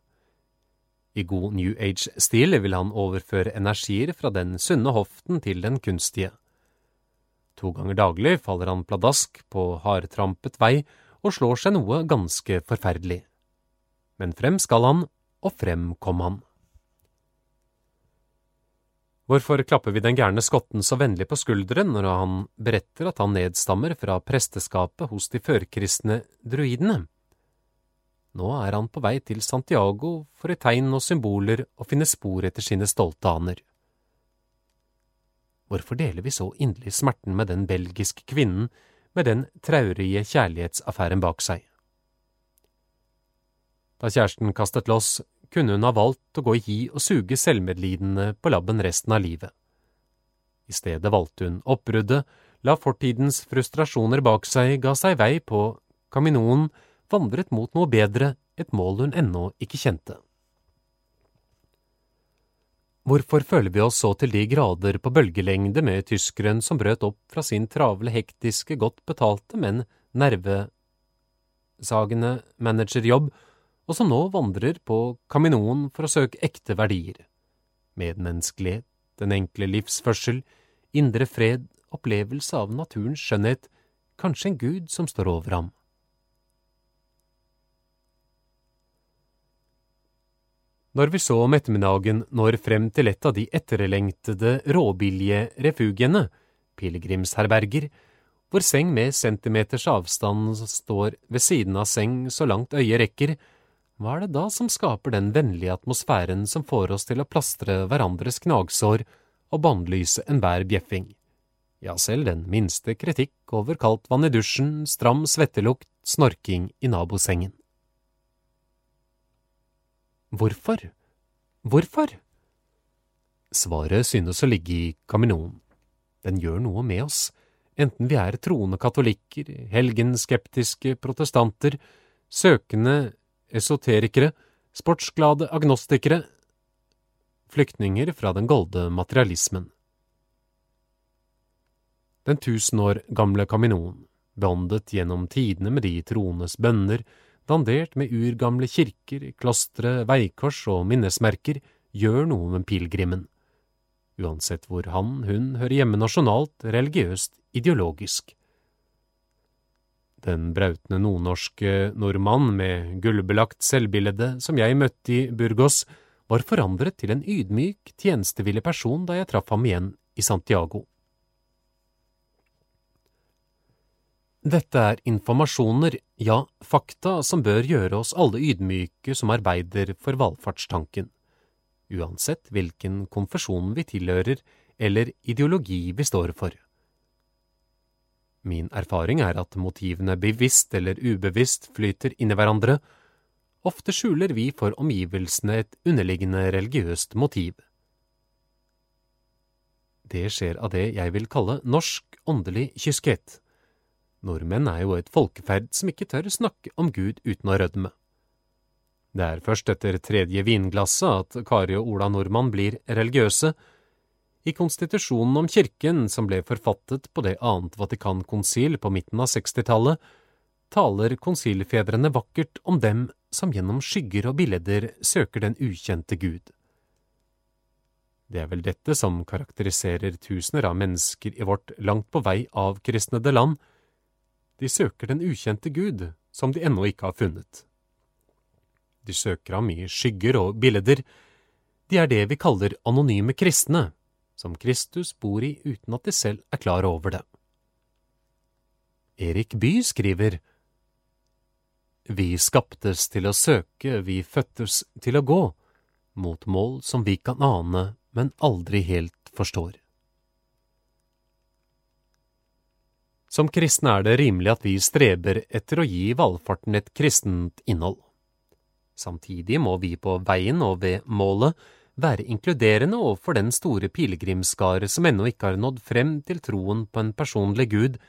I god New Age-stil vil han overføre energier fra den sunne hoften til den kunstige. To ganger daglig faller han pladask på hardtrampet vei og slår seg noe ganske forferdelig. Men frem skal han, og frem kom han. Hvorfor klapper vi den gærne skotten så vennlig på skulderen når han beretter at han nedstammer fra presteskapet hos de førkristne druidene? Nå er han på vei til Santiago for i tegn og symboler å finne spor etter sine stolte aner. Hvorfor deler vi så inderlig smerten med den belgiske kvinnen med den traurige kjærlighetsaffæren bak seg. Da kjæresten kastet loss, kunne hun ha valgt å gå i hi og suge selvmedlidende på labben resten av livet. I stedet valgte hun oppbruddet, la fortidens frustrasjoner bak seg, ga seg vei på Caminoen, vandret mot noe bedre, et mål hun ennå ikke kjente. Hvorfor føler vi oss så til de grader på bølgelengde med tyskeren som brøt opp fra sin travle, hektiske, godt betalte, men nervesagende managerjobb, og som nå vandrer på Kaminoen for å søke ekte verdier? Medmenneskelighet, den enkle livsførsel, indre fred, opplevelse av naturens skjønnhet, kanskje en gud som står over ham. Når vi så om ettermiddagen når frem til et av de etterlengtede, råbillige refugiene, pilegrimsherberger, hvor seng med centimeters avstand står ved siden av seng så langt øyet rekker, hva er det da som skaper den vennlige atmosfæren som får oss til å plastre hverandres gnagsår og bannlyse enhver bjeffing? Ja, selv den minste kritikk over kaldt vann i dusjen, stram svettelukt, snorking i nabosengen. Hvorfor? Hvorfor? Svaret synes å ligge i kaminoen. Den gjør noe med oss, enten vi er troende katolikker, helgenskeptiske protestanter, søkende esoterikere, sportsglade agnostikere, flyktninger fra den golde materialismen. Den tusen år gamle kaminoen, beåndet gjennom tidene med de troendes bønner, dandert med urgamle kirker, klostre, veikors og minnesmerker, gjør noe med pilegrimen. Uansett hvor han, hun hører hjemme nasjonalt, religiøst, ideologisk. Den brautende nordnorske nordmann med gullbelagt selvbilde som jeg møtte i Burgos, var forandret til en ydmyk, tjenestevillig person da jeg traff ham igjen i Santiago. Dette er informasjoner, ja, fakta, som bør gjøre oss alle ydmyke som arbeider for valfartstanken, uansett hvilken konfesjon vi tilhører eller ideologi vi står for. Min erfaring er at motivene bevisst eller ubevisst flyter inn i hverandre, ofte skjuler vi for omgivelsene et underliggende religiøst motiv. Det skjer av det jeg vil kalle norsk åndelig kyskhet Nordmenn er jo et folkeferd som ikke tør snakke om Gud uten å rødme. Det er først etter tredje vinglasset at Kari og Ola Nordmann blir religiøse. I konstitusjonen om kirken, som ble forfattet på det annet Vatikankonsil på midten av 60-tallet, taler konsilfedrene vakkert om dem som gjennom skygger og bilder søker den ukjente Gud. Det er vel dette som karakteriserer tusener av mennesker i vårt langt på vei avkristnede land, de søker den ukjente Gud, som de ennå ikke har funnet. De søker ham i skygger og bilder. De er det vi kaller anonyme kristne, som Kristus bor i uten at de selv er klar over det. Erik Bye skriver Vi skaptes til å søke, vi fødtes til å gå, mot mål som vi kan ane, men aldri helt forstår. Som kristne er det rimelig at vi streber etter å gi valfarten et kristent innhold. Samtidig må vi på veien og ved målet være inkluderende overfor den store pilegrimsskare som ennå ikke har nådd frem til troen på en personlig Gud,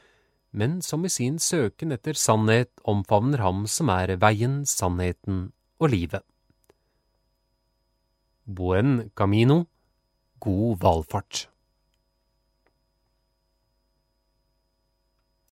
men som i sin søken etter sannhet omfavner ham som er veien, sannheten og livet. Buen camino, god valfart.